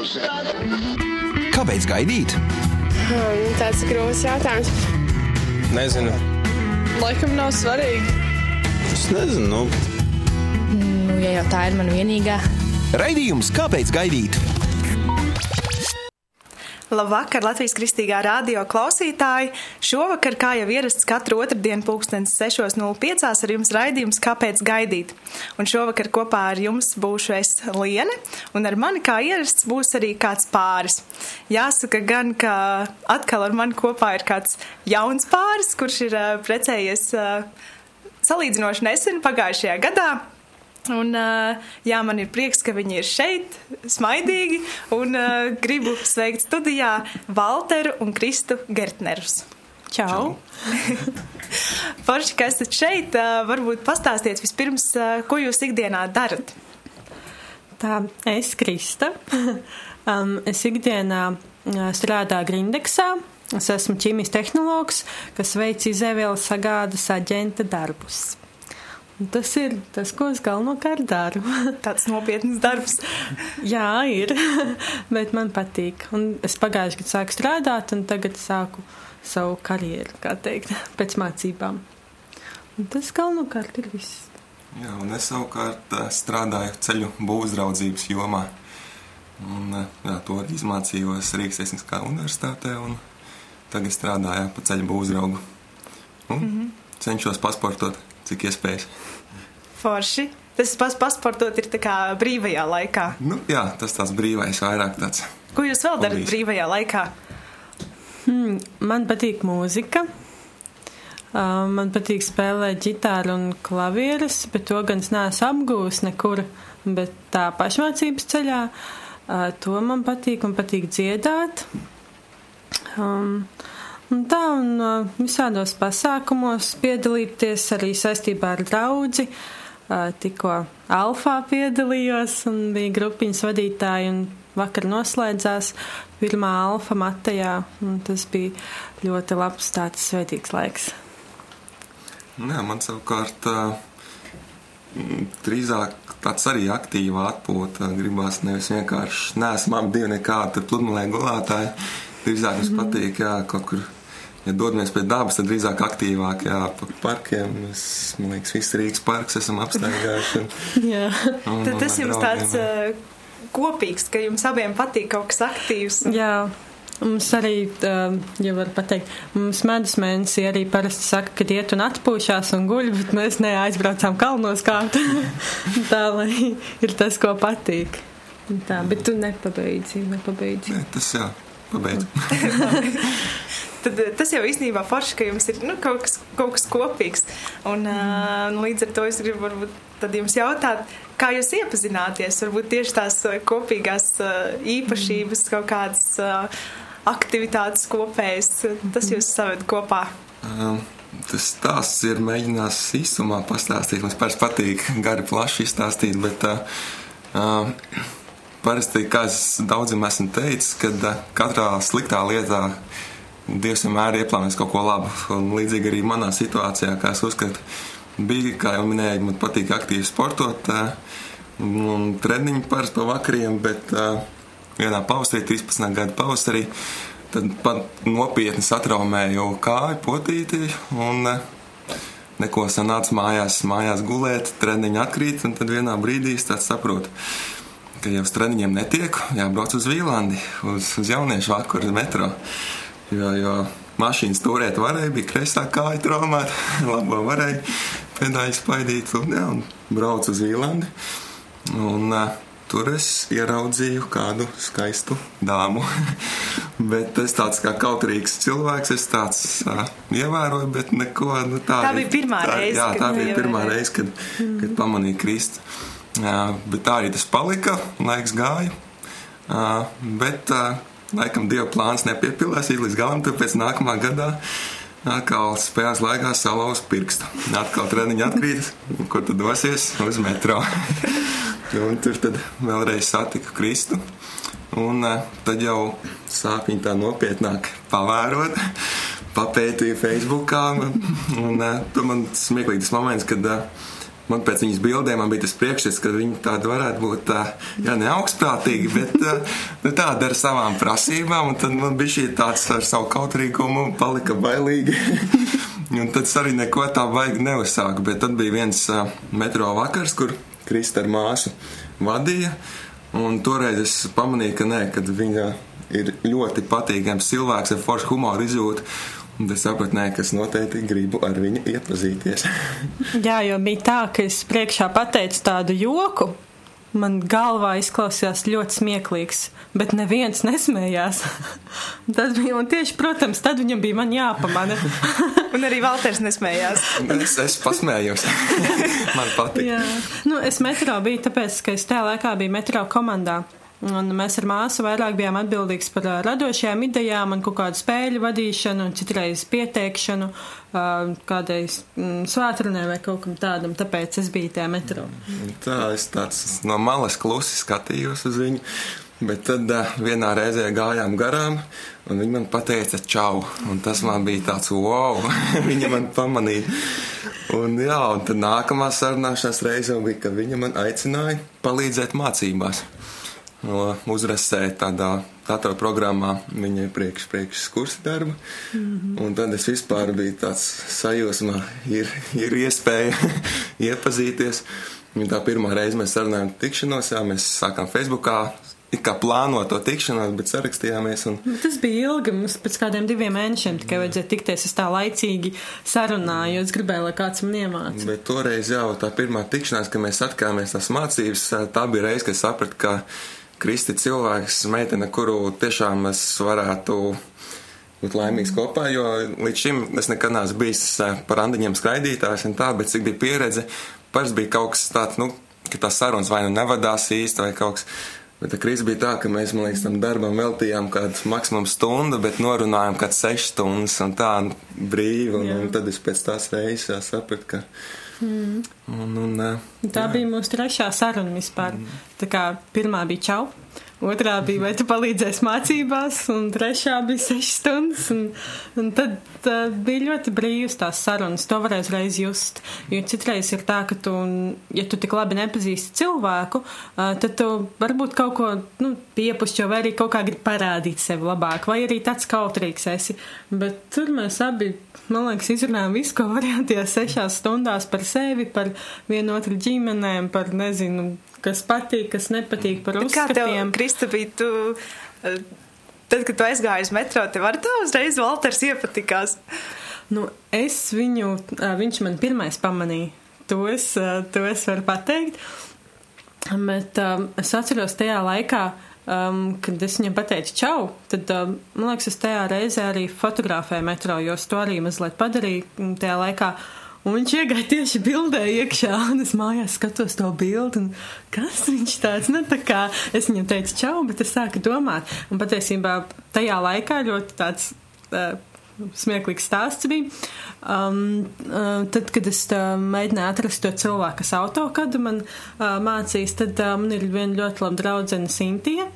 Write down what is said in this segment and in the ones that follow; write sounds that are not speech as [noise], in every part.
Kāpēc gaidīt? Hmm, tāds ir grūts jautājums. Nezinu. Laikam nav svarīgi. Es nezinu. Nu. Nu, ja jau tā ir mana vienīgā. Raidījums Kāpēc gaidīt? Labvakar, Latvijas kristīgā radio klausītāji! Šovakar, kā jau ierasts, katru otrdienu pulkstenis 6.05. ar jums raidījums Kāpēc gaidīt? Un šovakar kopā ar jums būšu es Liene, un ar mani kā ierasts būs arī kāds pāris. Jāsaka gan, ka atkal ar mani kopā ir kāds jauns pāris, kurš ir uh, precējies uh, salīdzinoši nesen pagājušajā gadā. Un, jā, man ir prieks, ka viņi ir šeit, smaidīgi, un uh, gribu sveikt studijā Walteru un Kristu Gertnerus. Čau! [laughs] Forši, ka esat šeit, uh, varbūt pastāstiet vispirms, ko jūs ikdienā darat. Tā, es Krista. [laughs] um, es ikdienā strādāju Grindeksā. Es esmu ķīmijas tehnologs, kas veic izēvielas sagādas aģenta darbus. Tas ir tas, ko es galvenokārt daru. [laughs] Tāds nopietns darbs. Jā, ir, [laughs] bet man patīk. Un es pagājuši gadu sāku strādāt, un tagad sāku savu karjeru, kā teikt, [laughs] pēc mācībām. Un tas galvenokārt ir viss. Jā, un es savukārt strādāju ceļu būvzraudzības jomā. Un, jā, to arī izmācījos Rīgas Tehniskā universitātē, un tagad strādāju pa ceļu. Un mm -hmm. cenšos pasportot cik iespējas. Forši. Tas pats pasportot ir brīvajā laikā. Nu, jā, tas tāds brīvais vairāk tāds. Ko jūs vēl darat brīvajā laikā? Hmm, man patīk mūzika. Uh, man patīk spēlēt ģitāru un klavierus, bet to gan es neesmu apgūst nekur, bet tā pašmācības ceļā. Uh, to man patīk, man patīk dziedāt. Um, Un tā, un visādos pasākumos piedalīties arī saistībā ar draudzi. Tikko Alfā piedalījos un bija grupiņas vadītāji un vakar noslēdzās pirmā Alfa Matejā, un tas bija ļoti labs tāds svētīgs laiks. Nē, man savukārt drīzāk tāds arī aktīva atpūta. Gribās nevis vienkārši neesmu ap divi nekādi pludmalē gulētāji. Drīzāk mums mm patīk, jā, kaut kur ja dodamies pie dabas, tad drīzāk aktīvāk, jā, pa parkiem. Mēs, man liekas, viss Rīgas parks esam apstaigājuši. [laughs] jā, un, tad tas jums tāds uh, kopīgs, ka jums abiem patīk kaut kas aktīvs. Jā. Mums arī, ja var pateikt, mums medus mēnesī arī parasti saka, ka iet un atpūšās un guļ, bet mēs neaizbraucām kalnos kārt. [laughs] tā, lai ir tas, ko patīk. Tā, bet tu nepabeidzi, nepabeidzi. Ne, tas jā, pabeidz. [laughs] tad eh, tas jau īstenībā forši, ka jums ir nu, kaut, kas, kaut kas kopīgs. Un, mm. uh, līdz ar to es gribu varbūt tad jums jautāt, kā jūs iepazināties, varbūt tieši tās kopīgās uh, īpašības, kaut kādas uh, aktivitātes kopējas, tas jūs saved kopā. Um. Tas stāsts ir mēģinās īsumā pastāstīt. Mums pēc patīk gari plaši izstāstīt, bet uh, uh, parasti, kā es daudziem esmu teicis, kad uh, katrā sliktā lietā Dievs vienmēr ieplānojis kaut ko labu. Un līdzīgi arī manā situācijā, kā es uzskatu, bija, kā jau minēju, man patīk aktīvi sportot un treniņi parasti pa vakariem, bet vienā pavasarī, 13 gadu pavasarī, tad pat nopietni satraumēju kāju potīti un neko sanāca mājās, mājās gulēt, treniņi atkrīt, un tad vienā brīdī es tāds saprotu, ka jau uz treniņiem netiek, jābrauc uz Vīlandi, uz, uz jauniešu vakaru metro. Jo, jo mašīnas turēt varēja, bija kreisā kāja traumēta, [laughs] labo varēja pedāļu spaidīt un, jā, un brauc uz Vīlandi. Un, uh, Tur es ieraudzīju kādu skaistu dāmu. [laughs] bet es tāds kā kautrīgs cilvēks, es tāds uh, ievēroju, bet neko nu, tādu. Tā bija pirmā tā, reize. Jā, tā bija pirmā reize, kad, mm. kad pamanīju Kristu. Uh, bet tā arī tas palika, laiks gāja. Uh, bet uh, laikam Dieva plāns nepiepildīsies līdz galam, tāpēc nākamā gadā atkal spēles laikā salauz pirkstu. Atkal treniņi atkrīt, kur tad dosies uz metro. [laughs] un tur tad vēlreiz satiku Kristu. Un uh, tad jau sāk viņu tā nopietnāk pavērot, papētīju Facebookā. Un uh, tur man smieklīgs moments, kad uh, man pēc viņas bildēm man bija tas priekšstats, ka viņi tādi varētu būt jā, ne augstprātīgi, bet nu, tādi ar savām prasībām. Un tad man bija šī tāds ar savu kautrīgumu palika bailīgi. [laughs] un tad arī neko tā baigi neuzsāku. Bet tad bija viens metro vakars, kur Krista ar māsu vadīja. Un toreiz es pamanīju, ka nē, kad viņa ir ļoti patīkams cilvēks ar foršu humoru izjūtu. Es sapratu, nē, ka es noteikti gribu ar viņu iepazīties. [laughs] Jā, jo bija tā, ka es priekšā pateicu tādu joku. Man galvā izklausījās ļoti smieklīgs, bet neviens nesmējās. [laughs] Tas bija un tieši, protams, tad viņam bija man jāpamana. [laughs] un arī Valters nesmējās. es, es pasmējos. man patīk. Jā. Nu, es metro biju, tāpēc, ka es tajā laikā biju metro komandā. Un mēs ar māsu vairāk bijām atbildīgs par radošajām idejām un kaut kādu spēļu vadīšanu, un citreiz pieteikšanu, kādai mm, svētrunē vai kaut kam tādam, tāpēc es biju tajā metro. Tā, es tāds no malas klusi skatījos uz viņu, bet tad vienā reizē gājām garām, un viņa man pateica čau, un tas man bija tāds wow, [laughs] viņa man pamanīja. Un jā, un tad nākamā sarunāšanās reize bija, ka viņa man aicināja palīdzēt mācībās no uzrasē tādā datorprogrammā viņai priekš, priekš kursa darbu. Mm -hmm. Un tad es vispār biju tāds sajūsmā, ir, ir iespēja [laughs] iepazīties. Un tā pirmā reize mēs sarunājām tikšanos, jā, mēs sākām Facebookā. It kā plānot to tikšanos, bet sarakstījāmies. Un... Tas bija ilgi. Mums pēc kādiem diviem mēnešiem tikai vajadzēja tikties. Es tā laicīgi sarunāju, jo es gribēju, lai kāds man iemācītu. Bet toreiz jau tā pirmā tikšanās, kad mēs atkāpāmies tās mācības, tā bija reize, kad sapratu, ka Kristi cilvēks, meitene, kuru tiešām es varētu būt laimīgs kopā, jo līdz šim es nekad neesmu bijis eh, par randiņiem skraidītājs un tā, bet cik bija pieredze, parasti bija kaut kas tāds, nu, ka tās sarunas vai nu nevadās īsti vai kaut kas. Bet Krīsu bija tā, ka mēs, man liekas, tam darbam veltījām kādu maksimumu stundu, bet norunājām kādu sešas stundas un tā brīvi. Un, un tad es pēc tās reizes sapratu, ka Mm. Un, un, tā jā. bija mūsu trešā saruna vispār. Mm. Tā kā pirmā bija čau, Otrā bija, vai tu palīdzēsi mācībās, un trešā bija sešas stundas. Un, un tad uh, bija ļoti brīvas tās sarunas. To varēja uzreiz just. Jo citreiz ir tā, ka tu, ja tu tik labi nepazīsti cilvēku, tad tu varbūt kaut ko nu, piepušķo, vai arī kaut kā gribi parādīt sevi labāk, vai arī tāds kautrīgs esi. Bet tur mēs abi, man liekas, izrunājām visu, ko varējām tajās sešās stundās par sevi, par vienu otru ģimenēm, par nezinu kas patīk, kas nepatīk par uzskatiem. Kā tev, Kristapī, tu, eh, tad, kad tu aizgāji uz metro, tev ar to uzreiz Valters iepatikās? Nu, es viņu, viņš man pirmais pamanīja. To es, to es varu pateikt. Bet um, es atceros tajā laikā, um, kad es viņam pateicu čau, tad, um, man liekas, es tajā reizē arī fotografēju metro, jo es to arī mazliet padarīju tajā laikā. Uh, Un viņš iegāja tieši bildē iekšā, un es mājās skatos to bildi, un kas viņš tāds, nu tā kā es viņam teicu čau, bet es sāku domāt, un patiesībā tajā laikā ļoti tāds uh, smieklīgs stāsts bija. Um, uh, tad, kad es uh, mēģināju atrast to cilvēku, kas autokadu man uh, mācīs, tad uh, man ir viena ļoti laba draudzene Sintija.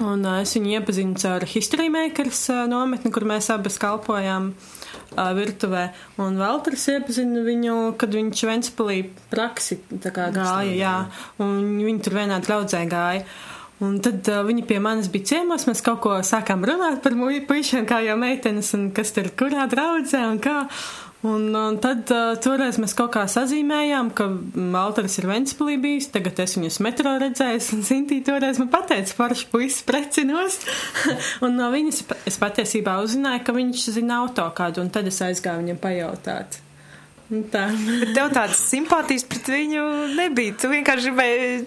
Un uh, es viņu iepazinu caur History Makers uh, nometni, kur mēs abas kalpojām. Uh, virtuvē. Un Valters iepazina viņu, kad viņš Ventspilī praksi gāja, jā, un viņi tur vienā draudzē gāja. Un tad uh, viņi pie manis bija ciemos, mēs kaut ko sākām runāt par puišiem, kā jau meitenes, un kas tur kurā draudzē un kā. Un, un tad uh, toreiz mēs kaut kā sazīmējām, ka Maltaris ir Ventspilī bijis, tagad es viņus metro redzējis, un Sintī toreiz man pateica, forši puisis precinos. [laughs] un no viņas es patiesībā uzzināju, ka viņš zina autokādu, un tad es aizgāju viņam pajautāt. Tā. Bet tev tādas simpātijas pret viņu nebija. Tu vienkārši gribēji.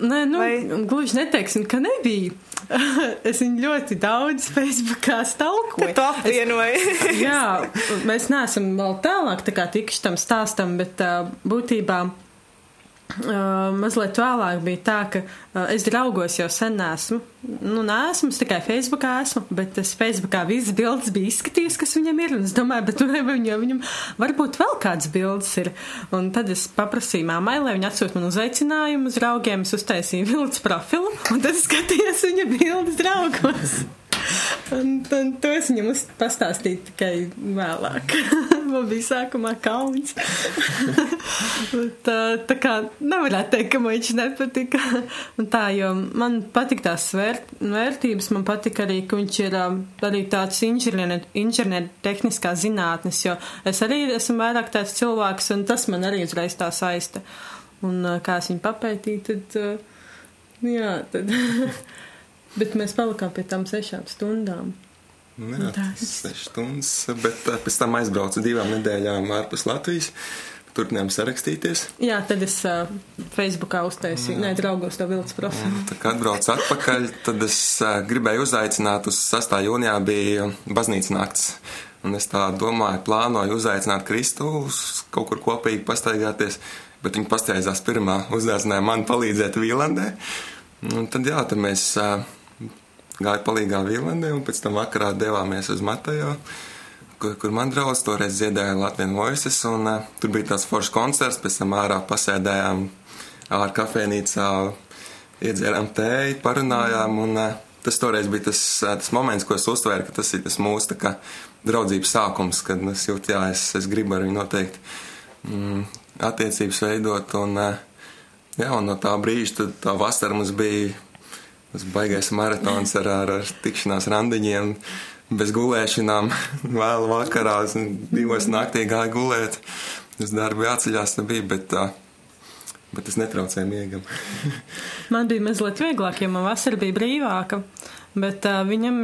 Nē, nu, Vai... gluži neteiksim, ka nebija. [laughs] es viņu ļoti daudz Facebookā stalkoju. Tu apvienoji. [laughs] jā, mēs neesam vēl tālāk tā kā tikši tam stāstam, bet uh, būtībā. Uh, mazliet vēlāk bija tā, ka uh, es draugos jau sen esmu. Nu, nesmu, es tikai Facebookā esmu, bet es Facebookā visas bildes bija izskatījis, kas viņam ir. Un es domāju, bet vai viņam, viņam varbūt vēl kāds bildes ir. Un tad es paprasīju māmai, lai viņa atsūt man uzaicinājumu uz draugiem. Es uztaisīju vilnas profilu, un tad skatījos viņa bildes draugos. Un, un to es viņam pastāstīju tikai vēlāk. [laughs] Man bija sākumā kauns. [laughs] tā, tā kā nevarētu teikt, ka man viņš nepatika. Un tā, jo man patīk tās vērt, vērtības, man patīk arī, ka viņš ir arī tāds inženieru tehniskā zinātnes, jo es arī esmu vairāk tāds cilvēks, un tas man arī uzreiz tā saista. Un kā es viņu papētīju, tad, uh, jā, tad. [laughs] Bet mēs palikām pie tām sešām stundām. Nu, jā, Tas. ir stundas, bet uh, pēc tam aizbraucu divām nedēļām ārpus Latvijas. Turpinājām sarakstīties. Jā, tad es uh, Facebookā uztaisīju, nē, draugos to vilcis profilu. Tā kā atbraucu atpakaļ, tad es uh, gribēju uzaicināt uz 6. jūnijā bija baznīcas nakts. Un es tā domāju, plānoju uzaicināt Kristu uz kaut kur kopīgi pastaigāties, bet viņi pasteidzās pirmā, uzaicināja man palīdzēt Vīlandē. Un tad jā, tad mēs uh, gāju palīgā Vīlandē un pēc tam vakarā devāmies uz Matajo, kur, kur man draudz toreiz dziedāja Latvijas voices, un uh, tur bija tāds foršs koncerts, pēc tam ārā pasēdējām ārā kafēnīcā, iedzērām tēju, parunājām, un uh, tas toreiz bija tas, uh, tas moments, ko es uztvēru, ka tas ir tas mūsu kā draudzības sākums, kad es jūtu, jā, es, es gribu ar viņu noteikti mm, attiecības veidot, un, uh, jā, un no tā brīža tā vasara mums bija tas baigais maratons ar, ar, ar tikšanās randiņiem, bez gulēšanām, [laughs] vēl vakarā, es divos naktī gāju gulēt, uz darbu jāceļās, tā bija, bet. Bet tas netraucēja miegam. [laughs] Man bija mazliet vieglāk, jo man vasara bija brīvāka. Bet uh, viņam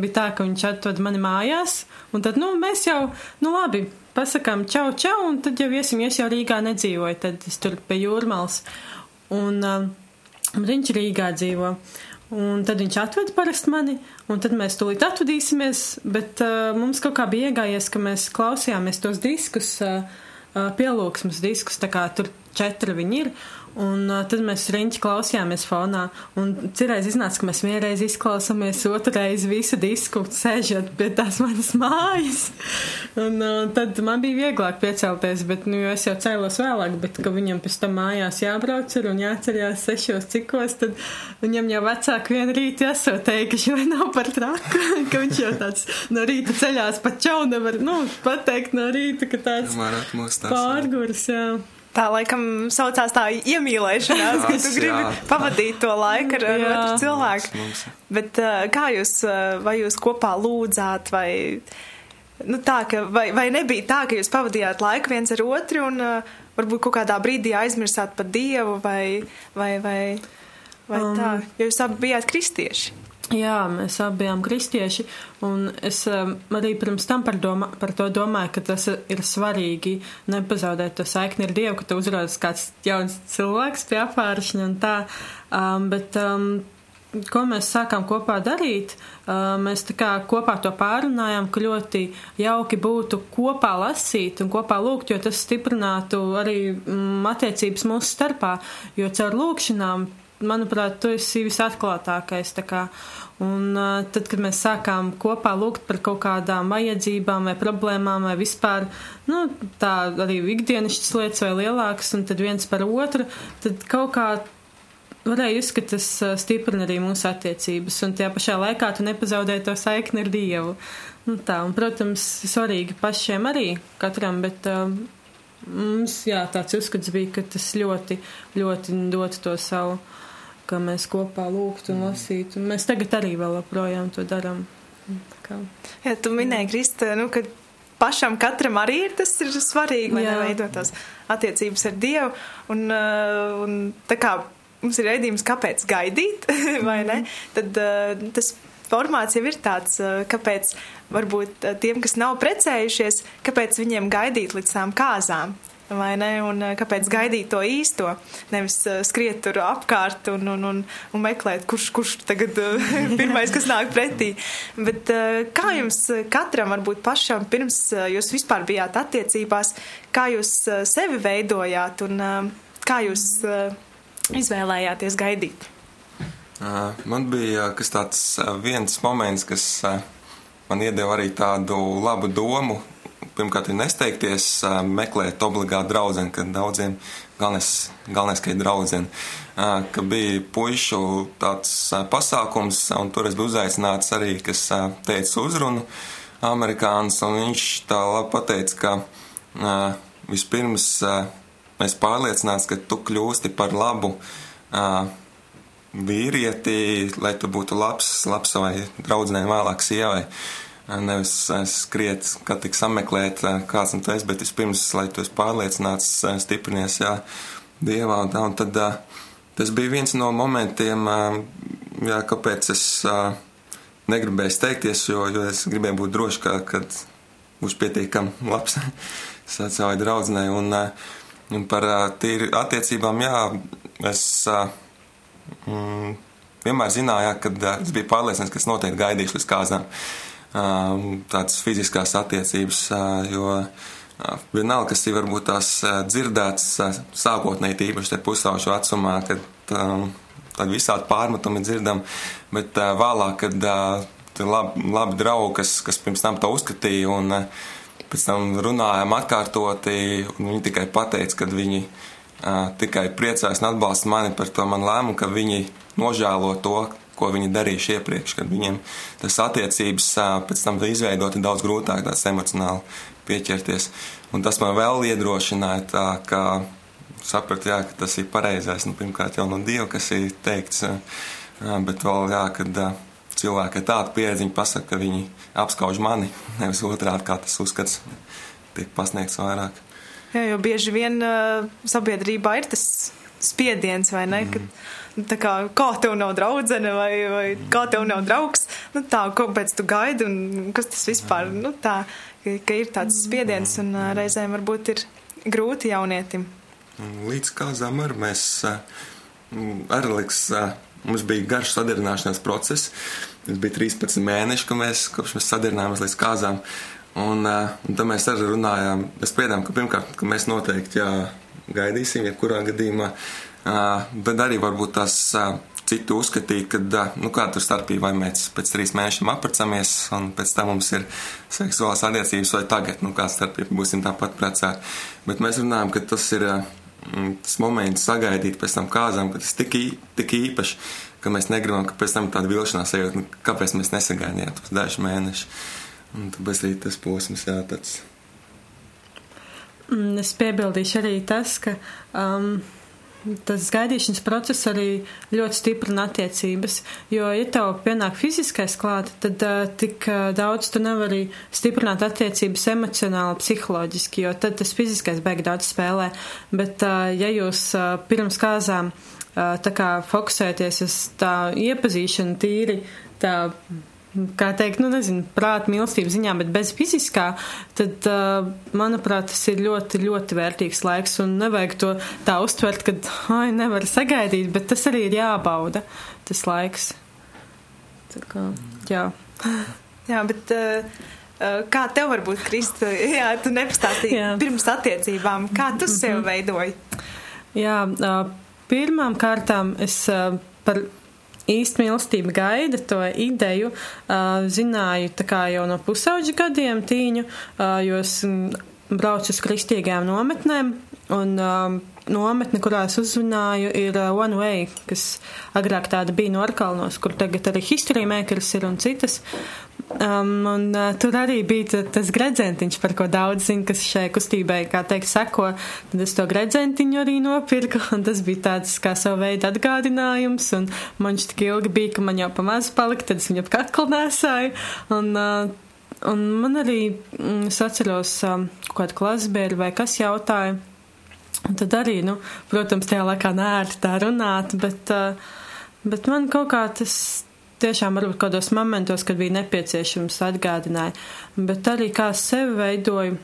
bija tā, ka viņš atveda mani mājās, un tad, nu, mēs jau, nu, labi, pasakām čau, čau, un tad jau iesim, es jau Rīgā nedzīvoju, tad es tur pie jūrmals. Un uh, viņš Rīgā dzīvo. Un tad viņš atveda parasti mani, un tad mēs tūlīt atvadīsimies, bet uh, mums kaut kā bija iegājies, ka mēs klausījāmies tos diskus, uh, uh, pielūgsmas diskus, tā kā tur četri viņi ir. Un uh, tad mēs riņķi klausījāmies fonā. Un cirreiz iznāca, ka mēs vienreiz izklausāmies, otrreiz visu disku sēžot pie tās manas mājas. Un uh, tad man bija vieglāk piecelties, bet nu, jo es jau cēlos vēlāk, bet ka viņam pēc tam mājās jābrauc ir un jāceļās sešos cikos, tad viņam jau vecāki vien rīti esot teikuši, vai nav par traku, [laughs] ka viņš jau tāds no rīta ceļās pa čau nevar, nu, pateikt no rīta, ka tāds pārgurs, jā. Tā laikam saucās tā iemīlēšanās, ka tu Jā. gribi pavadīt to laiku ar, ar Jā. otru cilvēku. Mums. Bet uh, kā jūs, uh, vai jūs kopā lūdzāt, vai, nu, tā, ka, vai, vai nebija tā, ka jūs pavadījāt laiku viens ar otru un uh, varbūt kaut kādā brīdī aizmirsāt par Dievu, vai, vai, vai, vai um. tā, jo jūs abi bijāt kristieši? Jā, mēs abi bijām kristieši, un es um, arī pirms tam par, doma, par to domāju, ka tas ir svarīgi nepazaudēt to saikni ar Dievu, ka tu uzrodas kāds jauns cilvēks pie apvāršņa un tā, um, bet um, ko mēs sākām kopā darīt, uh, mēs tā kā kopā to pārunājām, ka ļoti jauki būtu kopā lasīt un kopā lūgt, jo tas stiprinātu arī mm, attiecības mūsu starpā, jo caur lūkšanām manuprāt, tu esi visatklātākais. Un uh, tad, kad mēs sākām kopā lūgt par kaut kādām vajadzībām vai problēmām vai vispār, nu, tā arī ikdienišķas lietas vai lielākas, un tad viens par otru, tad kaut kā varēja ka tas uh, stiprina arī mūsu attiecības, un tajā pašā laikā tu nepazaudē to saikni ar Dievu. Nu, tā, un, protams, svarīgi pašiem arī katram, bet uh, mums, jā, tāds uzskats bija, ka tas ļoti, ļoti dot to savu ka mēs kopā lūgtu un lasītu. Un mēs tagad arī vēl joprojām to darām. Jā, tu minēji, Krista, nu, ka pašam katram arī ir tas ir svarīgi, lai neveidot tās attiecības ar Dievu. Un, uh, un tā kā mums ir redzījums, kāpēc gaidīt, [laughs] vai ne? Tad uh, tas formāts jau ir tāds, uh, kāpēc varbūt tiem, kas nav precējušies, kāpēc viņiem gaidīt līdz tām kāzām. Vai ne? Un uh, kāpēc gaidīt to īsto? Nevis uh, skriet tur apkārt un, un, un, un meklēt, kurš, kurš tagad uh, [laughs] pirmais, kas nāk pretī. Bet kā jums katram, varbūt pašam, pirms jūs vispār bijāt attiecībās, kā jūs sevi veidojāt un kā jūs izvēlējāties gaidīt? Man bija tāds viens moments, kas man iedeva arī tādu labu domu pirmkārt, ir nesteigties, meklēt obligāti draugu, kad daudziem galvenais, galvenais ka ir draudzene. Ka bija puišu tāds pasākums, un tur es biju uzaicināts arī, kas teica uzrunu amerikānis, un viņš tā labi pateica, ka vispirms mēs pārliecināts, ka tu kļūsti par labu vīrieti, lai tu būtu labs, labs savai draudzenei vēlāk sievai. Nevis skriet, kā tik sameklēt, kāds un tu esi, bet vispirms, lai tu esi pārliecināts, stiprinies, jā, Dievā un. Un tad tas bija viens no momentiem, jā, kāpēc es negribēju steigties, jo, jo es gribēju būt drošs, ka, kad būšu pietiekami labs [laughs] savai draudzenei. Un, un par tīri attiecībām, jā, es mm, vienmēr zināju, ka es biju pārliecināts, ka es noteikti gaidīšu līdz kāzām. Uh, tādas fiziskās attiecības, jo vienalga, kas ir varbūt tās dzirdēts sākotnēji tīpaši te pusaušu vecumā, kad tad visādi pārmetumi dzirdam, bet vēlāk, kad labi, labi draugi, kas, kas pirms tam to uzskatīja un pēc tam runājām atkārtoti, un viņi tikai pateica, ka viņi tikai priecājas un atbalsta mani par to man lēmumu, ka viņi nožēlo to, ko viņi darījuši iepriekš, kad viņiem tas attiecības pēc tam izveidot ir daudz grūtāk tās emocionāli pieķerties. Un tas man vēl iedrošināja tā, ka sapratu, jā, ka tas ir pareizais, nu, pirmkārt jau no Dieva, kas ir teikts, bet vēl, jā, kad cilvēki ar tādu pieredzi, viņi pasaka, ka viņi apskauž mani, [laughs] nevis otrādi, kā tas uzskats tiek pasniegts vairāk. Jā, jo bieži vien uh, sabiedrībā ir tas spiediens, vai ne? Mm. Kad, tā kā, kā tev nav draudzene vai, vai kā tev nav draugs, nu tā, kāpēc tu gaidi un kas tas vispār, nu tā, ka, ir tāds spiediens un reizēm varbūt ir grūti jaunietim. Līdz kāzām ar mēs, arī liks, mums bija garš sadarināšanās process, tas bija 13 mēneši, ka mēs, kopš mēs sadarinājāmies līdz kāzām, un, un tad mēs arī runājām, mēs spriedām, ka pirmkārt, ka mēs noteikti, jā, gaidīsim, jebkurā gadījumā, bet arī varbūt tās citu uzskatīja, ka, nu, kā tur starpība, vai mēs pēc trīs mēnešiem apprecāmies, un pēc tam mums ir seksuālās attiecības, vai tagad, nu, kā starpība, būsim tāpat precēti. Bet mēs runājam, ka tas ir tas moments sagaidīt pēc tam kāzām, ka tas tik, tik īpaši, ka mēs negribam, ka pēc tam tāda vilšanās ejot, nu, kāpēc mēs nesagaidījām tos dažus mēnešus. Un tāpēc arī tas posms, jā, tāds. Mm, es piebildīšu arī tas, ka um, tas gaidīšanas process arī ļoti stiprina attiecības. Jo, ja tev pienāk fiziskais klāt, tad uh, tik uh, daudz tu nevari stiprināt attiecības emocionāli, psiholoģiski, jo tad tas fiziskais beig daudz spēlē. Bet, uh, ja jūs uh, pirms kāzām uh, tā kā fokusēties uz tā iepazīšanu tīri, tā kā teikt, nu, nezinu, prāta mīlestības ziņā, bet bez fiziskā, tad, uh, manuprāt, tas ir ļoti, ļoti vērtīgs laiks un nevajag to tā uztvert, ka, ai, nevar sagaidīt, bet tas arī ir jābauda, tas laiks. Tā kā, jā. Jā, bet. Uh... Kā tev varbūt, Krista, [laughs] jā, tu nepastāstīji pirms attiecībām, kā tu sev mm -hmm. veidoji? Jā, pirmām kārtām es par īsti mīlestība gaida to ideju. Zināju tā kā jau no pusauģa gadiem tīņu, jo es braucu uz kristīgajām nometnēm. Un um, nometne, kurā es uzzināju, ir uh, One Way, kas agrāk tāda bija Norkalnos, kur tagad arī History Makers ir un citas. Um, un uh, tur arī bija tas gredzentiņš, par ko daudz zina, kas šai kustībai, kā teikt, seko. Tad es to gredzentiņu arī nopirku, un tas bija tāds kā savu veidu atgādinājums, un man viņš tik ilgi bija, ka man jau pamaz palika, tad es viņu ap kaklu nesāju. Un, uh, un man arī, mm, es atceros, um, kādu klasbēru vai kas jautāja. Un tad arī, nu, protams, tajā laikā nērti tā runāt, bet, uh, bet man kaut kā tas tiešām varbūt kādos momentos, kad bija nepieciešams atgādināja, bet arī kā sevi veidoju.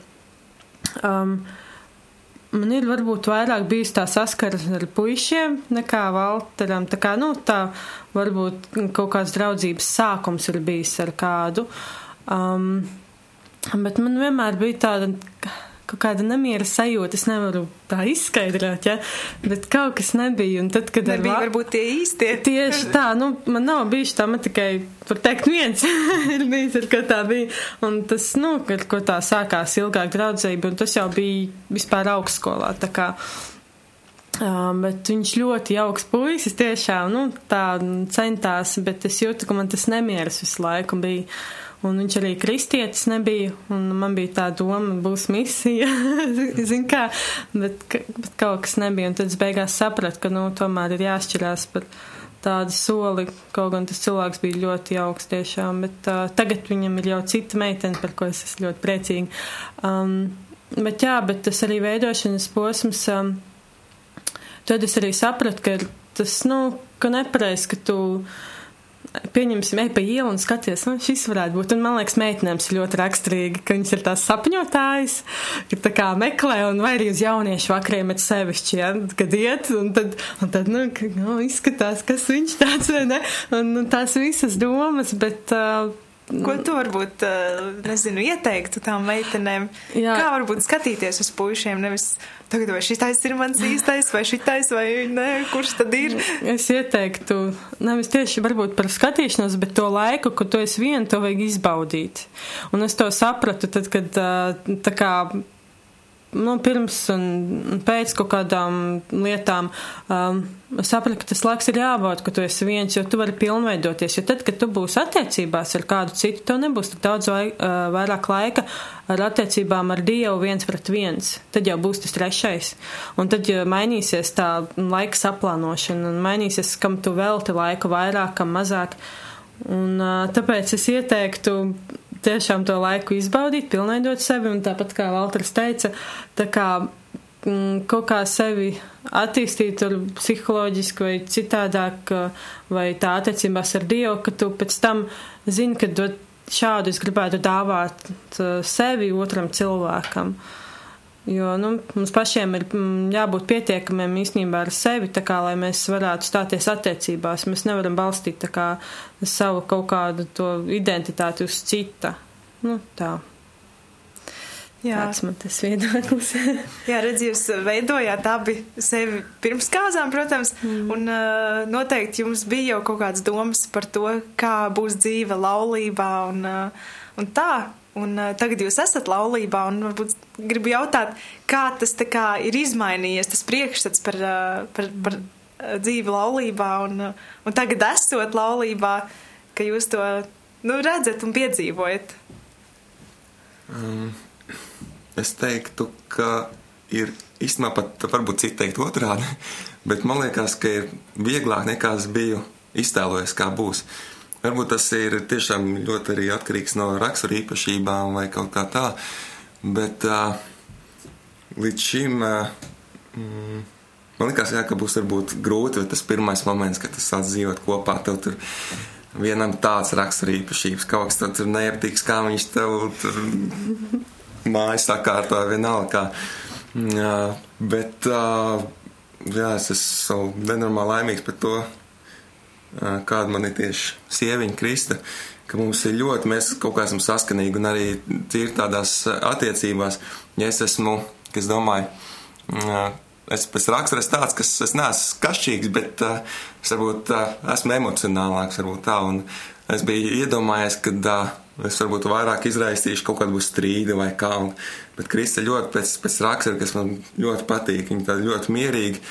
Um, man ir varbūt vairāk bijis tā saskaras ar puišiem nekā Valteram. Tā kā, nu, tā varbūt kaut kāds draudzības sākums ir bijis ar kādu. Um, bet man vienmēr bija tāda, kaut kāda nemiera sajūta. Es nevaru tā izskaidrot, ja? bet kaut kas nebija. Un tad, kad Nebija ar, varbūt tie īstie. Tieši tā, nu, man nav bijis tā, man tikai, var teikt, viens [laughs] ir bijis, ar ko tā bija. Un tas, nu, ar ko tā sākās ilgāk draudzība, un tas jau bija vispār augstskolā. Tā kā, uh, bet viņš ļoti jauks puisis, tiešām, nu, tā centās, bet es jūtu, ka man tas nemieras visu laiku bija. Un viņš arī kristietis nebija, un man bija tā doma, būs misija, [laughs] zin kā, bet, bet kaut kas nebija. Un tad es beigās sapratu, ka, nu, tomēr ir jāšķirās par tādu soli, kaut gan tas cilvēks bija ļoti jauks tiešām, bet uh, tagad viņam ir jau cita meitene, par ko es esmu ļoti priecīga. Um, bet jā, bet tas arī veidošanas posms, um, tad es arī sapratu, ka tas, nu, ka nepareiz, ka tu pieņemsim, ej pa ielu un skaties, nu, šis varētu būt. Un man liekas, meitenēm ir ļoti raksturīgi, ka viņas ir tās sapņotājas, ka tā kā meklē, un vai arī uz jauniešu vakariem met sevišķi, ja, kad iet, un tad, un tad nu, ka, nu, izskatās, kas viņš tāds, vai ne, un, un tās visas domas, bet. Uh, Ko tu varbūt, nezinu, ieteiktu tām meitenēm? Jā. Kā varbūt skatīties uz puišiem, nevis tagad vai šitais ir mans īstais, vai šitais, vai nē, kurš tad ir? Es ieteiktu, nevis tieši varbūt par skatīšanos, bet to laiku, kad tu esi vien, to vajag izbaudīt. Un es to sapratu tad, kad tā kā nu, pirms un pēc kaut kādām lietām um, sapratu, ka tas laiks ir jābauda, ka tu esi viens, jo tu vari pilnveidoties. Jo tad, kad tu būsi attiecībās ar kādu citu, tev nebūs tik daudz vai, uh, vairāk laika ar attiecībām ar Dievu viens pret viens. Tad jau būs tas trešais. Un tad ja mainīsies tā laika saplānošana un mainīsies, kam tu velti laiku vairāk, kam mazāk. Un, uh, tāpēc es ieteiktu tiešām to laiku izbaudīt, pilnveidot sevi, un tāpat kā Valters teica, tā kā mm, kaut kā sevi attīstīt ar psiholoģiski vai citādāk, vai tā attiecībās ar Dievu, ka tu pēc tam zini, ka šādu es gribētu dāvāt sevi otram cilvēkam. Jo nu, mums pašiem ir mm, jābūt pietiekamiem īstenībā ar sevi, kā, lai mēs varētu stāties attiecībās. Mēs nevaram balstīt kā, savu kaut kādu to identitāti uz cita. Nu, tā. Jā, tas man tas viedoklis. [laughs] Jā, redz, jūs veidojāt abi sevi pirms kāzām, protams, mm. un uh, noteikti jums bija jau kaut kādas domas par to, kā būs dzīve laulībā un, uh, un tā. Un uh, tagad jūs esat laulībā, un varbūt gribu jautāt, kā tas kā ir izmainījies, tas priekšstats par, uh, par, par uh, dzīvi laulībā, un, uh, un tagad esot laulībā, ka jūs to nu, redzat un piedzīvojat. Um, es teiktu, ka ir īstenībā pat varbūt citi teikt otrādi, [laughs] bet man liekas, ka ir vieglāk nekā es biju iztēlojies, kā būs. Uh, Varbūt tas ir tiešām ļoti arī atkarīgs no rakstura īpašībām vai kaut kā tā, bet uh, līdz šim uh, mm, man liekas, jā, ka būs varbūt grūti, bet tas pirmais moments, kad tu sāc dzīvot kopā, tev tur vienam tāds rakstura īpašības, kaut kas tur neaptiks, kā viņš tev tur mājas sakārto vienalga kā. Uh, bet, uh, jā, es esmu nenormāli laimīgs par to kāda man ir tieši sieviņa Krista, ka mums ir ļoti, mēs kaut kā esam saskanīgi un arī tīri tādās attiecībās, ja es esmu, kas domāju, es pēc rakstura esmu tāds, kas es neesmu kašķīgs, bet uh, es varbūt uh, esmu emocionālāks, varbūt tā, un es biju iedomājies, ka uh, es varbūt vairāk izraisīšu kaut kādu strīdu vai kā, un, bet Krista ļoti pēc, pēc rakstura, kas man ļoti patīk, viņa tāda ļoti mierīga,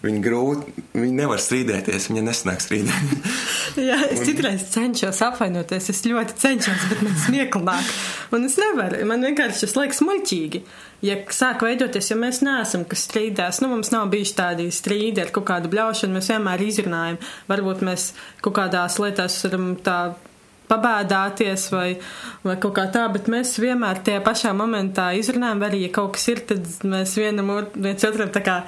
Viņa grūti, viņa nevar strīdēties, viņa nesanāk strīdēt. [laughs] Jā, es citreiz cenšos apvainoties, es ļoti cenšos, bet man smieklāk. Un es nevaru, man vienkārši tas liekas muļķīgi. Ja sāk veidoties, ja mēs neesam, kas strīdās, nu mums nav bijuši tādi strīdi ar kaut kādu bļaušanu, mēs vienmēr izrunājam. Varbūt mēs kaut kādās lietās varam tā pabēdāties vai, vai kaut kā tā, bet mēs vienmēr tajā pašā momentā izrunājam, vai arī, ja kaut kas ir, tad mēs vienam viens otram tā kā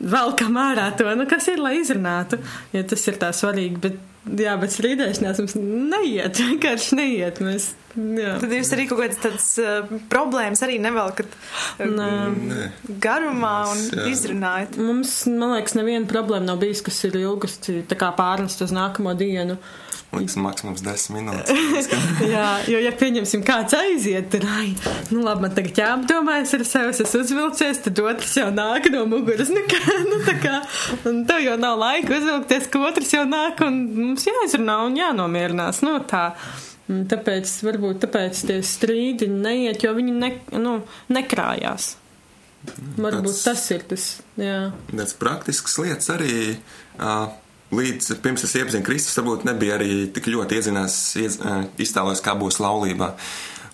velkam ārā to, nu, kas ir, lai izrunātu, ja tas ir tā svarīgi. Bet, jā, bet strīdēšanās mums neiet, [laughs] vienkārši neiet. Mēs, jā. Tad jūs arī kaut kādas tādas uh, problēmas arī nevelkat uh, garumā un jā. izrunājat. Mums, man liekas, neviena problēma nav bijusi, kas ir ilgusi tā kā pārnest uz nākamo dienu. Liks maksimums 10 minūtes. [laughs] Jā, jo, ja pieņemsim, kāds aiziet, tad, ai, nu labi, man tagad jāapdomājas ar sevi, es uzvilcies, tad otrs jau nāk no muguras. Nu, kā, nu, tā kā, un tev jau nav laika uzvilkties, ka otrs jau nāk un mums jāizrunā un jānomierinās. Nu, tā. Tāpēc varbūt tāpēc tie strīdi neiet, jo viņi ne, nu, nekrājās. Varbūt tāds, tas ir tas, jā. Tāds praktisks lietas arī. Uh, līdz pirms es iepazinu Kristus, varbūt nebija arī tik ļoti iedzinās, iedz, iztēlojis, kā būs laulībā.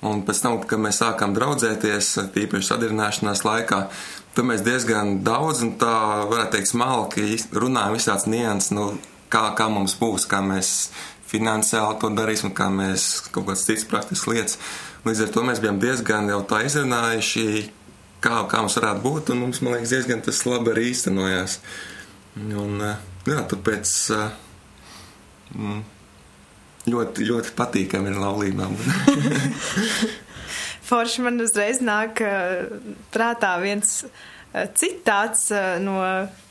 Un pēc tam, kad mēs sākām draudzēties, tīpaši sadarināšanās laikā, tad mēs diezgan daudz un tā, varētu teikt, smalki runājam visāds nians, nu, kā, kā mums būs, kā mēs finansiāli to darīsim, kā mēs kaut kādas citas praktiskas lietas. Līdz ar to mēs bijām diezgan jau tā izrunājuši, kā, kā mums varētu būt, un mums, man liekas, diezgan tas labi arī īstenojās. Un, uh, jā, tāpēc mm, ļoti, ļoti patīkami ir laulībām. [laughs] Forši man uzreiz nāk prātā viens citāts no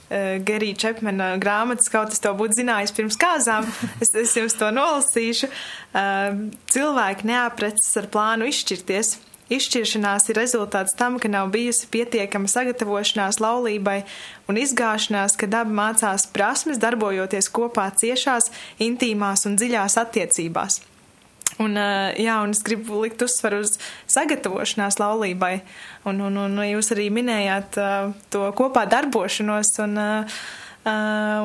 Gerija Čepmena grāmatas, kaut es to būtu zinājis pirms kāzām, es, es jums to nolasīšu. Cilvēki neaprecas ar plānu izšķirties Izšķiršanās ir rezultāts tam, ka nav bijusi pietiekama sagatavošanās laulībai un izgāšanās, kad abi mācās prasmes darbojoties kopā ciešās, intīmās un dziļās attiecībās. Un, jā, un es gribu likt uzsvaru uz sagatavošanās laulībai, un, un, un jūs arī minējāt to kopā darbošanos, un,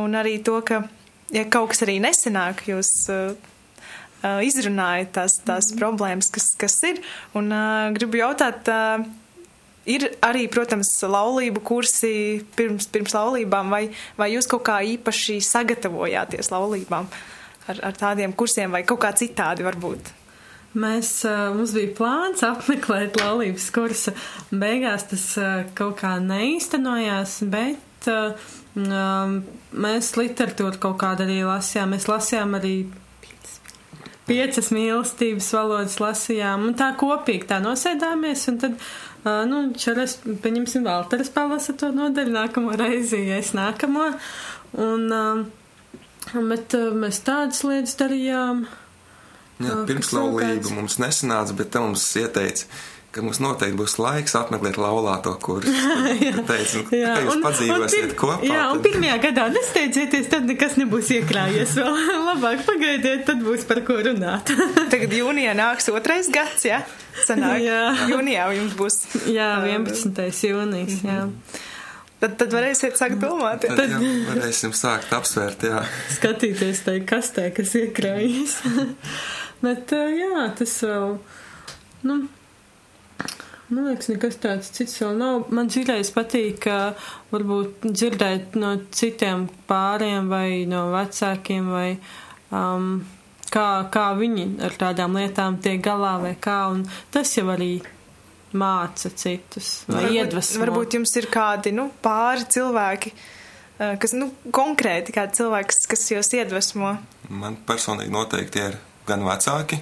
un arī to, ka, ja kaut kas arī nesenāk, jūs izrunāja tās, tās mm. problēmas, kas, kas ir. Un uh, gribu jautāt, uh, ir arī, protams, laulību kursi pirms, pirms laulībām, vai, vai jūs kaut kā īpaši sagatavojāties laulībām ar, ar tādiem kursiem vai kaut kā citādi varbūt? Mēs, mums bija plāns apmeklēt laulības kursu. Beigās tas kaut kā neīstenojās, bet um, mēs literatūru kaut kādu arī lasījām. Mēs lasījām arī piecas mīlestības valodas lasījām, un tā kopīgi tā nosēdāmies, un tad, uh, nu, šoreiz, paņemsim, Valteris palasa to nodaļu, nākamo reizi, ja es nākamo, un, uh, bet uh, mēs tādas lietas darījām. Jā, pirms laulība mums nesanāca, bet te mums ieteica ka mums noteikti būs laiks apmeklēt laulāto kursu. [laughs] Teicu, nu, jā, jūs un, padzīvosiet un, kopā. Jā, un tad... pirmajā gadā nesteidzieties, tad nekas nebūs iekrājies vēl. [laughs] Labāk pagaidiet, tad būs par ko runāt. [laughs] Tagad jūnijā nāks otrais gads, jā? Sanāk, jā. Jūnijā jums būs. Jā, 11. jūnijas, jā. Tad, tad varēsiet sākt domāt. Tad, tad jā, varēsim sākt apsvērt, jā. Skatīties tai kastē, kas iekrājas. Bet, jā, tas vēl, nu, Man liekas, nekas tāds cits vēl nav. Man dzirdējis patīk, ka varbūt dzirdēt no citiem pāriem vai no vecākiem vai um, kā, kā viņi ar tādām lietām tiek galā vai kā, un tas jau arī māca citus vai varbūt, iedvesmo. Varbūt jums ir kādi, nu, pāri cilvēki, uh, kas, nu, konkrēti kādi cilvēki, kas jūs iedvesmo. Man personīgi noteikti ir gan vecāki,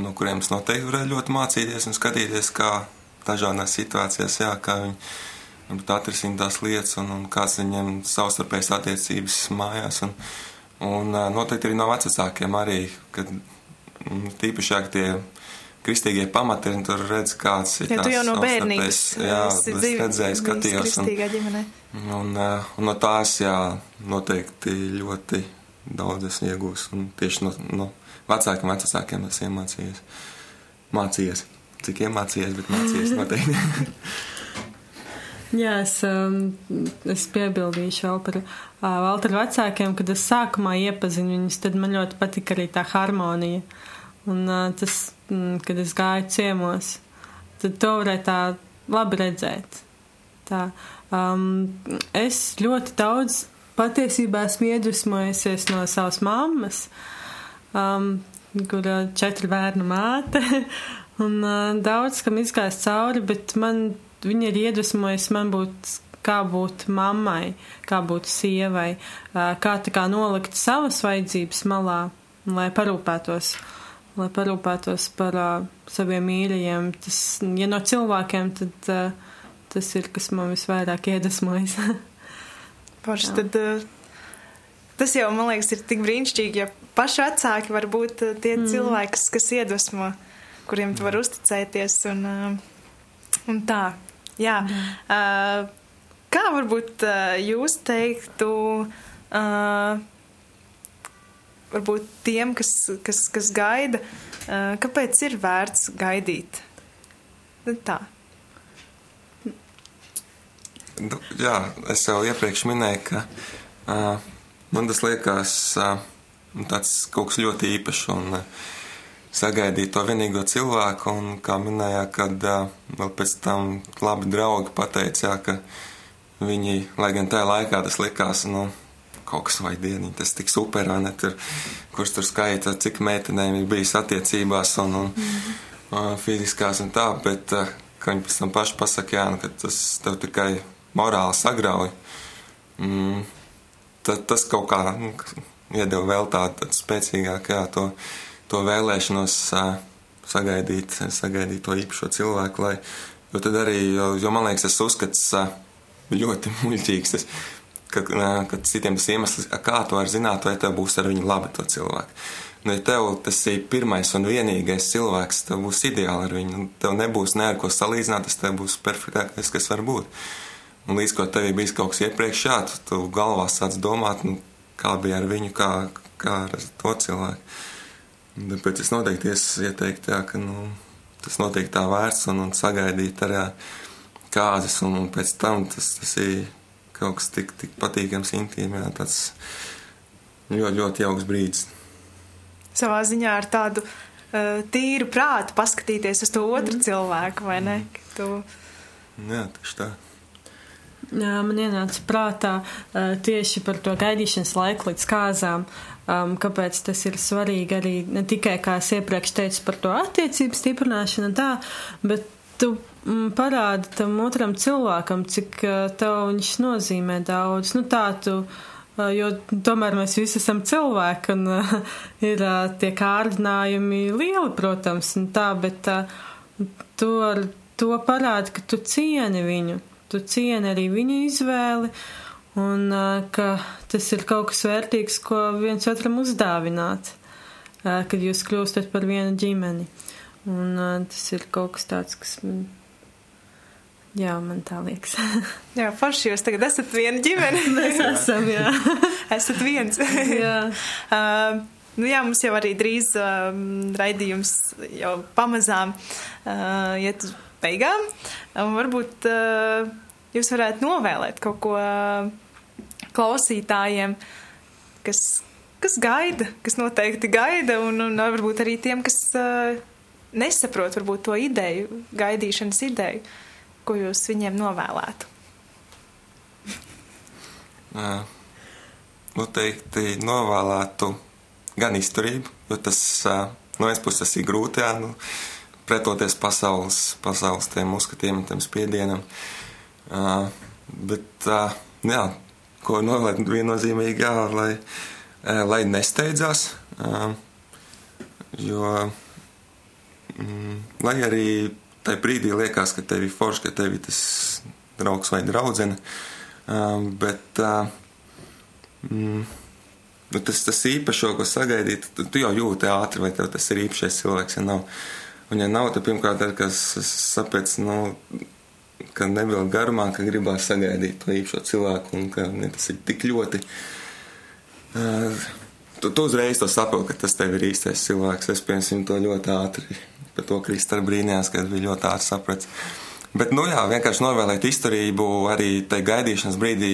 no kuriem es noteikti varētu ļoti mācīties un skatīties, kā dažādās situācijās, jā, kā viņi varbūt atrisina tās lietas un, un kāds viņiem savstarpējas attiecības mājās. Un, un noteikti arī no vecākiem arī, kad mm, tīpaši, ja tie kristīgie pamati un tur redz, kāds ir. Ja tu jau no bērnības. Jā, es redzēju, skatījos. Un, un, un no tās, jā, noteikti ļoti daudz es iegūstu, un tieši no, no vecākiem vecākiem es iemācījos. Mācījies cik iemācījies, bet mācījies [laughs] noteikti. Jā, es, um, es piebildīšu vēl par uh, Valteru vecākiem, kad es sākumā iepazinu viņus, tad man ļoti patika arī tā harmonija. Un uh, tas, mm, kad es gāju ciemos, tad to varēja tā labi redzēt. Tā, um, es ļoti daudz patiesībā esmu iedvesmojusies no savas mammas, um, kur četru bērnu māte. [laughs] Un uh, daudz kam izgājis cauri, bet man viņa ir iedvesmojusi man būt, kā būt mammai, kā būt sievai, uh, kā tā kā nolikt savas vajadzības malā, lai parūpētos, lai parūpētos par uh, saviem mīļajiem. Tas, ja no cilvēkiem, tad uh, tas ir, kas man visvairāk iedvesmojas. [laughs] Paši, tad uh, tas jau, man liekas, ir tik brīnišķīgi, ja paši vecāki var būt uh, tie mm. cilvēki, kas, iedvesmo, kuriem tu var uzticēties un, uh, un tā. Jā. Mm. Uh, kā varbūt jūs teiktu, varbūt tiem, kas, kas, kas gaida, kāpēc ir vērts gaidīt? Nu, tā. Nu, jā, es jau iepriekš minēju, ka uh, man tas liekas uh, tāds kaut kas ļoti īpašs un uh, sagaidīt to vienīgo cilvēku, un kā minēja, kad uh, vēl pēc tam labi draugi pateica, ka viņi, lai gan tajā laikā tas likās, nu, kaut kas vai dieniņ, tas tik super, ne, tur, kurš tur skaita, cik meitenēm ir bijis attiecībās un, un mm uh, fiziskās un tā, bet, uh, ka viņi pēc tam paši pasaka, jā, nu, ka tas tev tikai morāli sagrauj. Mm, tad tas kaut kā nu, iedeva vēl tādu, spēcīgāku, jā, to, to vēlēšanos sagaidīt, sagaidīt to īpašo cilvēku, lai, jo tad arī, jo, jo man liekas, tas uzskats ļoti [laughs] muļķīgs, tas ka, ka citiem tas iemesls, kā tu vari zināt, vai tev būs ar viņu labi to cilvēku. Nu, ja tev tas ir pirmais un vienīgais cilvēks, tev būs ideāli ar viņu. Tev nebūs ne ar ko salīdzināt, tas tev būs perfektākais, kas var būt. Un līdz ko tev ir bijis kaut kas iepriekš, jā, tu, tu galvā sāc domāt, nu, kā bija ar viņu, kā, kā ar to cilvēku. Tāpēc es noteikti ieteiktu, jā, ka nu, tas notiek tā vērts un, un sagaidīt arī kāzas, un, un pēc tam tas, tas ir kaut kas tik, tik patīkams, intīms, jā, tāds ļoti, ļoti jauks brīdis. Savā ziņā ar tādu uh, tīru prātu paskatīties uz to otru mm. cilvēku, vai ne? Tu... Jā, tieši tā. Man ienāca prātā tieši par to gaidīšanas laiku līdz kāzām, um, kāpēc tas ir svarīgi arī ne tikai, kā es iepriekš teicu, par to attiecību stiprināšanu tā, bet tu mm, parādi tam otram cilvēkam, cik tev viņš nozīmē daudz. Nu, tā tu, jo tomēr mēs visi esam cilvēki un uh, [laughs] ir uh, tie kārdinājumi lieli, protams, un tā, bet uh, to, to parādi, ka tu cieni viņu, tu cieni arī viņa izvēli. Un ka tas ir kaut kas vērtīgs, ko viens otram uzdāvināt, kad jūs kļūstat par vienu ģimeni. Un tas ir kaut kas tāds, kas. Jā, man tā liekas. [laughs] jā, forši jūs tagad esat viena ģimene. [laughs] Mēs esam, jā. [laughs] esat viens. jā. uh, nu jā, mums jau arī drīz uh, raidījums jau pamazām uh, iet uz beigām. Un varbūt uh, jūs varētu novēlēt kaut ko uh, klausītājiem, kas, kas gaida, kas noteikti gaida, un, un varbūt arī tiem, kas. Uh, nesaprot varbūt to ideju, gaidīšanas ideju, ko jūs viņiem novēlētu? [laughs] Noteikti novēlētu gan izturību, jo tas no vienas puses ir grūti, jā, nu, pretoties pasaules, pasaules tiem uzskatiem un tiem spiedienam. Uh, bet, uh, jā, ko novēlēt viennozīmīgi, jā, lai, uh, lai nesteidzās, uh, jo Mm, lai arī tajā brīdī liekas, ka tev ir forši, ka tev ir tas draugs vai draudzene, bet uh, mm, nu, tas, tas īpašo, ko sagaidīt, tu, tu jau jūti ātri, vai tev tas ir īpašais cilvēks, ja nav. Un, ja nav, tad pirmkārt, ar kas sapēc, nu, ka nevilk garumā, ka gribās sagaidīt to īpašo cilvēku, un ka ne, tas ir tik ļoti. Uh, tu, tu uzreiz to saproti, ka tas tev ir īstais cilvēks. Es, piemēram, to ļoti ātri par to Kristēna brīnījās, ka bija ļoti ātri sapratis. Bet, nu jā, vienkārši novēlēt izturību arī tajā gaidīšanas brīdī,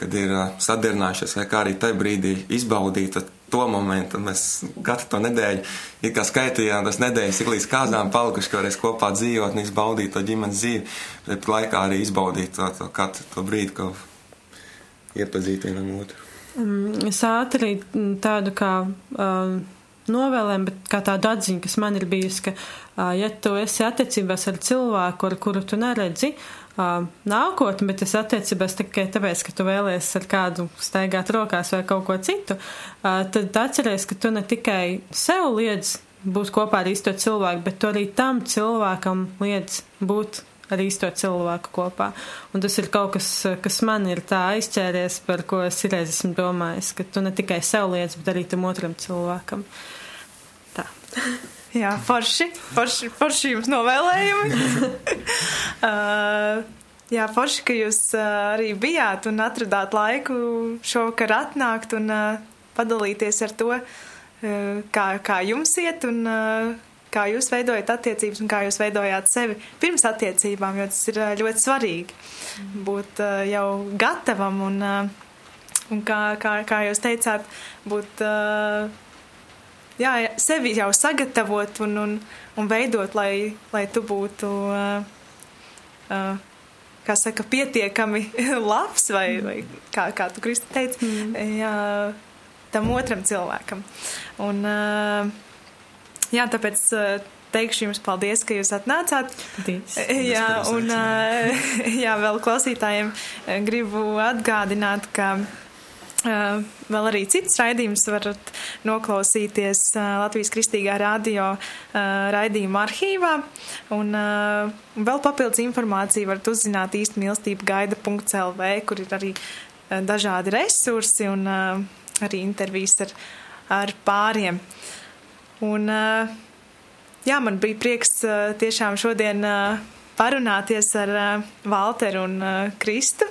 kad ir sadarinājušies, vai kā arī tajā brīdī izbaudīt to momentu. Mēs katru to nedēļu, it kā skaitījām, tas nedēļas ik līdz kāzām palikuši, ka varēs kopā dzīvot un izbaudīt to ģimenes dzīvi, bet laikā arī izbaudīt to, to katru to brīdi, ko iepazīt vienam otru. Es ātri tādu kā. Um, novēlēm, bet kā tāda atziņa, kas man ir bijusi, ka, ja tu esi attiecībās ar cilvēku, ar kuru tu neredzi nākotni, bet esi attiecībās tikai tāpēc, ka tu vēlies ar kādu staigāt rokās vai kaut ko citu, tad atceries, ka tu ne tikai sev liedz būt kopā ar īsto cilvēku, bet tu arī tam cilvēkam liedz būt ar īsto cilvēku kopā. Un tas ir kaut kas, kas man ir tā aizķēries, par ko es reiz esmu domājis, ka tu ne tikai sev liec, bet arī tam otram cilvēkam. Tā. [laughs] Jā, forši, forši, forši jums novēlējumi. [laughs] uh, jā, forši, ka jūs uh, arī bijāt un atradāt laiku šovakar atnākt un uh, padalīties ar to, uh, kā, kā jums iet un uh, kā jūs veidojat attiecības un kā jūs veidojāt sevi pirms attiecībām, jo tas ir uh, ļoti svarīgi būt jau gatavam un, un kā, kā, kā jūs teicāt, būt. Jā, sevi jau sagatavot un, un, un veidot, lai, lai tu būtu, uh, uh, kā saka, pietiekami [laughs] labs vai, mm. vai kā, kā tu, Kristi, teici, mm. jā, tam otram cilvēkam. Un, uh, jā, tāpēc uh, teikšu jums paldies, ka jūs atnācāt. Paldies. Jā, un [laughs] jā, vēl klausītājiem gribu atgādināt, ka vēl arī citas raidījumus varat noklausīties Latvijas Kristīgā radio raidījuma arhīvā. Un vēl papildus informāciju varat uzzināt īsti mīlestība gaida.lv, kur ir arī dažādi resursi un arī intervijas ar, ar pāriem. Un, jā, man bija prieks tiešām šodien parunāties ar Valteru un Kristu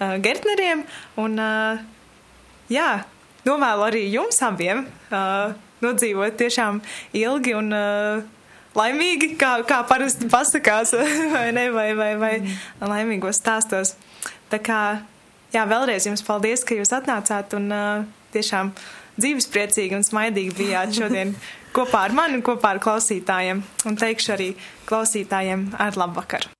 Gertneriem. Un, jā, novēlu arī jums abiem uh, nodzīvot tiešām ilgi un uh, laimīgi, kā, kā parasti pasakās, [laughs] vai ne, vai, vai, vai laimīgos stāstos. Tā kā, jā, vēlreiz jums paldies, ka jūs atnācāt un uh, tiešām dzīvespriecīgi un smaidīgi bijāt šodien kopā ar mani un kopā ar klausītājiem. Un teikšu arī klausītājiem ar labvakaru.